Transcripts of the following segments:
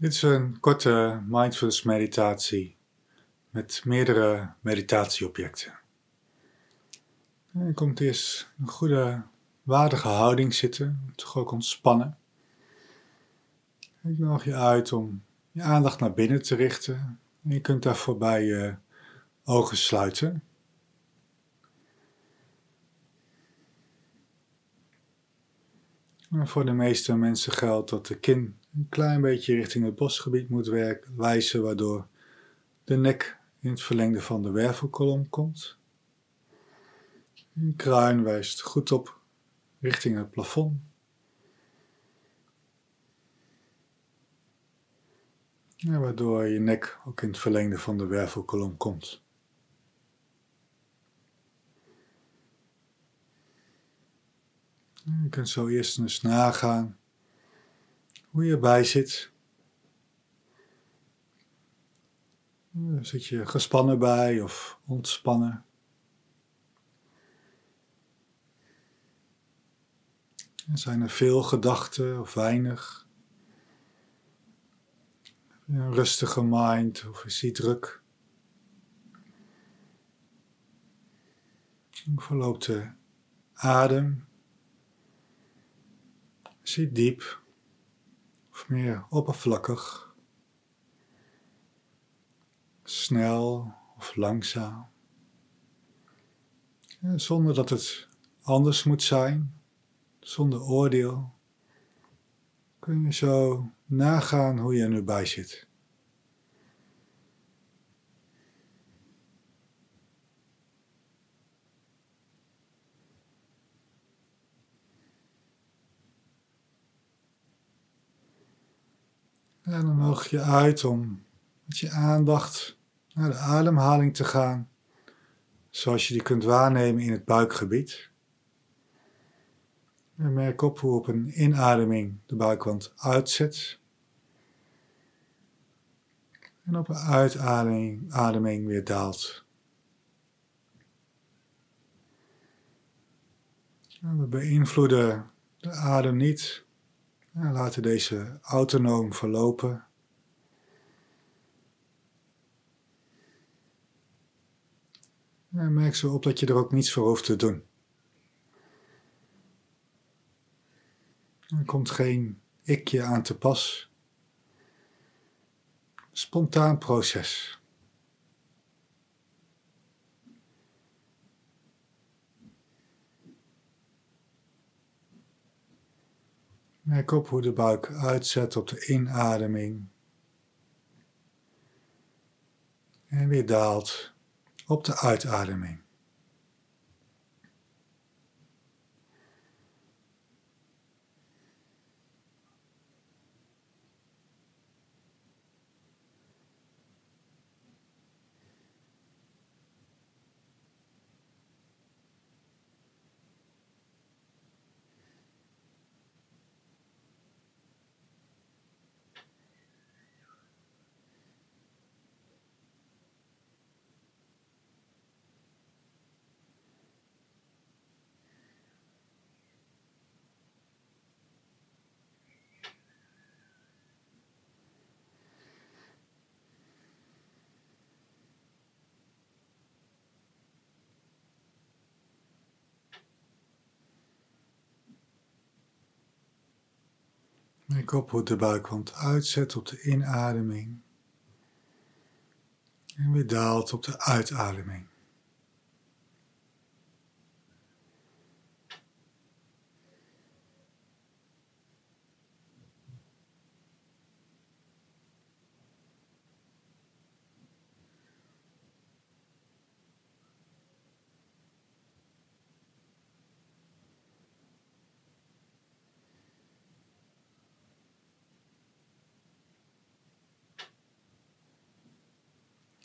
Dit is een korte mindfulness meditatie met meerdere meditatieobjecten. je komt eerst een goede, waardige houding zitten, toch ook ontspannen. Ik nodig je uit om je aandacht naar binnen te richten. En je kunt daarvoor bij je ogen sluiten. voor de meeste mensen geldt dat de kin een klein beetje richting het bosgebied moet werken, wijzen, waardoor de nek in het verlengde van de wervelkolom komt. Een kruin wijst goed op richting het plafond. waardoor je nek ook in het verlengde van de wervelkolom komt. Je kunt zo eerst eens nagaan hoe je erbij zit. Zit je gespannen bij of ontspannen? Zijn er veel gedachten of weinig? Een rustige mind of is die druk? Hoe verloopt de adem? Zit diep of meer oppervlakkig, snel of langzaam, zonder dat het anders moet zijn, zonder oordeel, kun je zo nagaan hoe je er nu bij zit. En dan nodig je uit om met je aandacht naar de ademhaling te gaan, zoals je die kunt waarnemen in het buikgebied. En merk op hoe op een inademing de buikwand uitzet. En op een uitademing ademing weer daalt. We beïnvloeden de adem niet en laten deze autonoom verlopen. En merk zo op dat je er ook niets voor hoeft te doen. Er komt geen ikje aan te pas. Spontaan proces. Merk op hoe de buik uitzet op de inademing. En weer daalt op de uitademing. Hoe de buikwand uitzet op de inademing en weer daalt op de uitademing.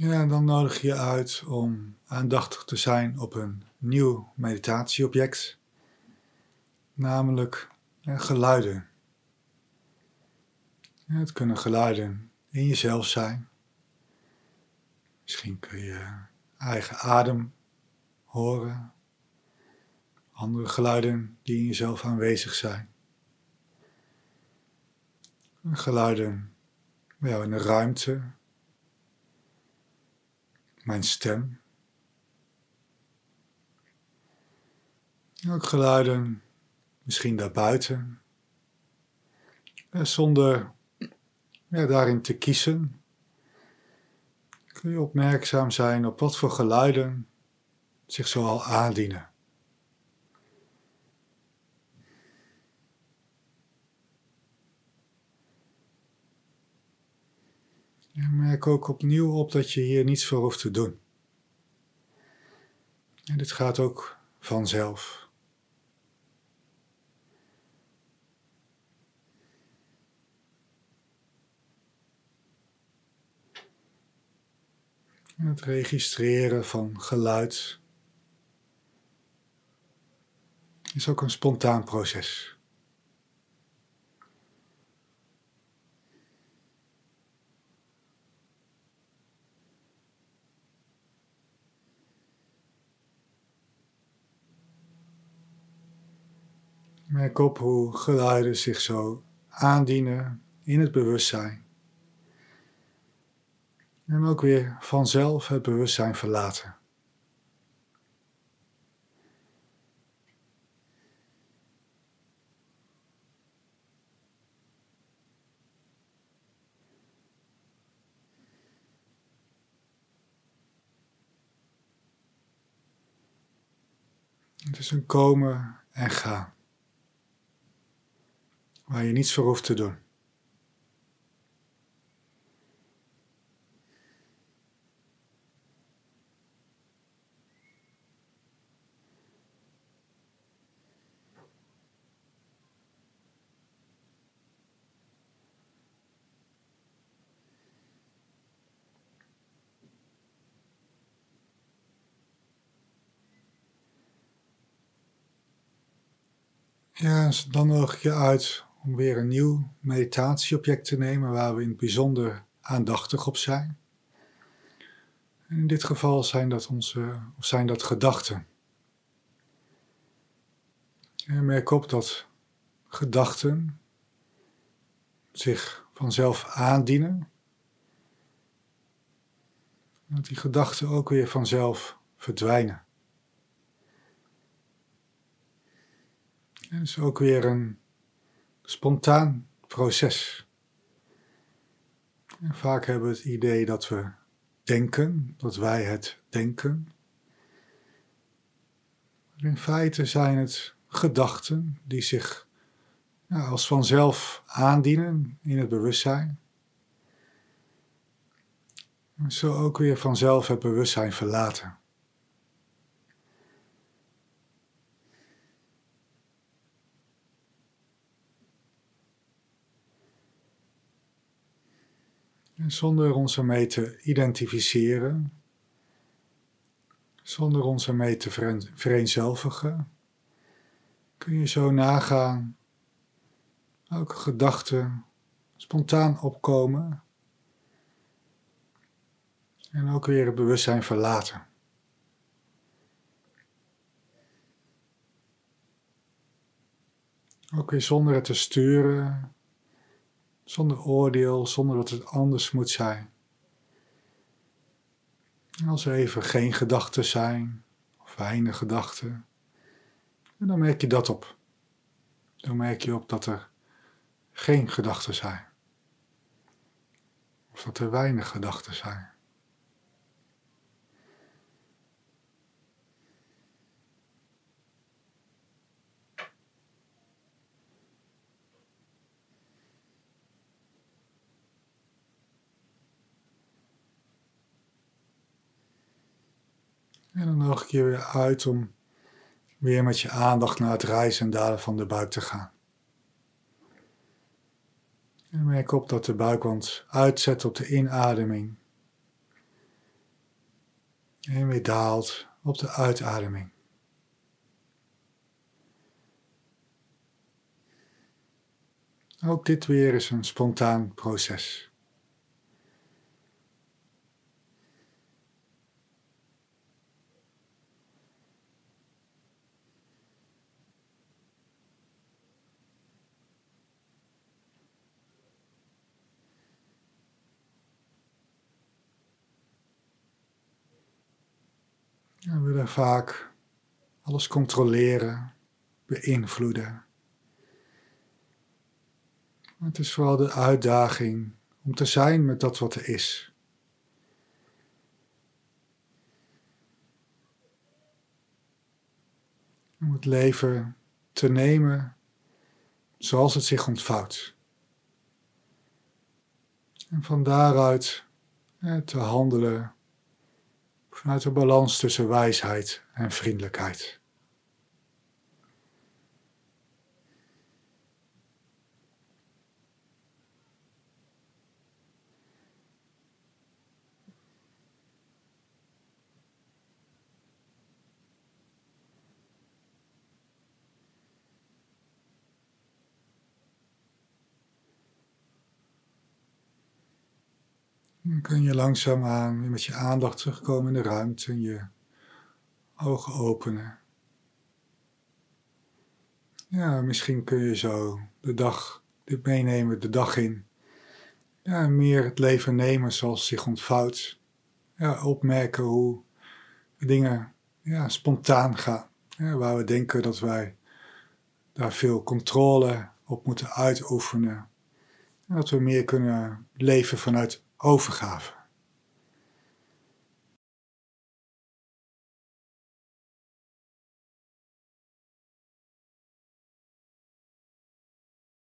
Ja, dan nodig je uit om aandachtig te zijn op een nieuw meditatieobject, namelijk geluiden. het kunnen geluiden in jezelf zijn. Misschien kun je eigen adem horen, andere geluiden die in jezelf aanwezig zijn. Geluiden bij in de ruimte, mijn stem. Ook geluiden, misschien daarbuiten, zonder ja, daarin te kiezen. Kun je opmerkzaam zijn op wat voor geluiden zich zoal aandienen. Merk ook opnieuw op dat je hier niets voor hoeft te doen. En dit gaat ook vanzelf. Het registreren van geluid is ook een spontaan proces. Merk op hoe geluiden zich zo aandienen in het bewustzijn. En ook weer vanzelf het bewustzijn verlaten. Het is een komen en gaan waar je niets voor hoeft te doen. Ja, dan ik je uit om weer een nieuw meditatieobject te nemen waar we in het bijzonder aandachtig op zijn. In dit geval zijn dat, onze, of zijn dat gedachten. En merk op dat gedachten zich vanzelf aandienen. Dat die gedachten ook weer vanzelf verdwijnen. En is ook weer een spontaan proces. Vaak hebben we het idee dat we denken, dat wij het denken. Maar in feite zijn het gedachten die zich ja, als vanzelf aandienen in het bewustzijn. En zo ook weer vanzelf het bewustzijn verlaten. Zonder ons ermee te identificeren, zonder ons ermee te vereenzelvigen, kun je zo nagaan welke gedachten spontaan opkomen en ook weer het bewustzijn verlaten. Ook weer zonder het te sturen zonder oordeel, zonder dat het anders moet zijn. Als er even geen gedachten zijn, of weinig gedachten, dan merk je dat op. Dan merk je op dat er geen gedachten zijn. Of dat er weinig gedachten zijn. En dan nog een keer weer uit om weer met je aandacht naar het rijzen en dalen van de buik te gaan. En merk op dat de buikwand uitzet op de inademing. En weer daalt op de uitademing. Ook dit weer is een spontaan proces. We willen vaak alles controleren, beïnvloeden. Het is vooral de uitdaging om te zijn met dat wat er is. Om het leven te nemen zoals het zich ontvouwt. En van daaruit te handelen vanuit de balans tussen wijsheid en vriendelijkheid. Dan kun je langzaamaan met je aandacht terugkomen in de ruimte en je ogen openen. Ja, misschien kun je zo de dag, dit meenemen, de dag in. Ja, meer het leven nemen zoals zich ontvouwt. Ja, opmerken hoe dingen ja, spontaan gaan. Waar we denken dat wij daar veel controle op moeten uitoefenen. En dat we meer kunnen leven vanuit overgave.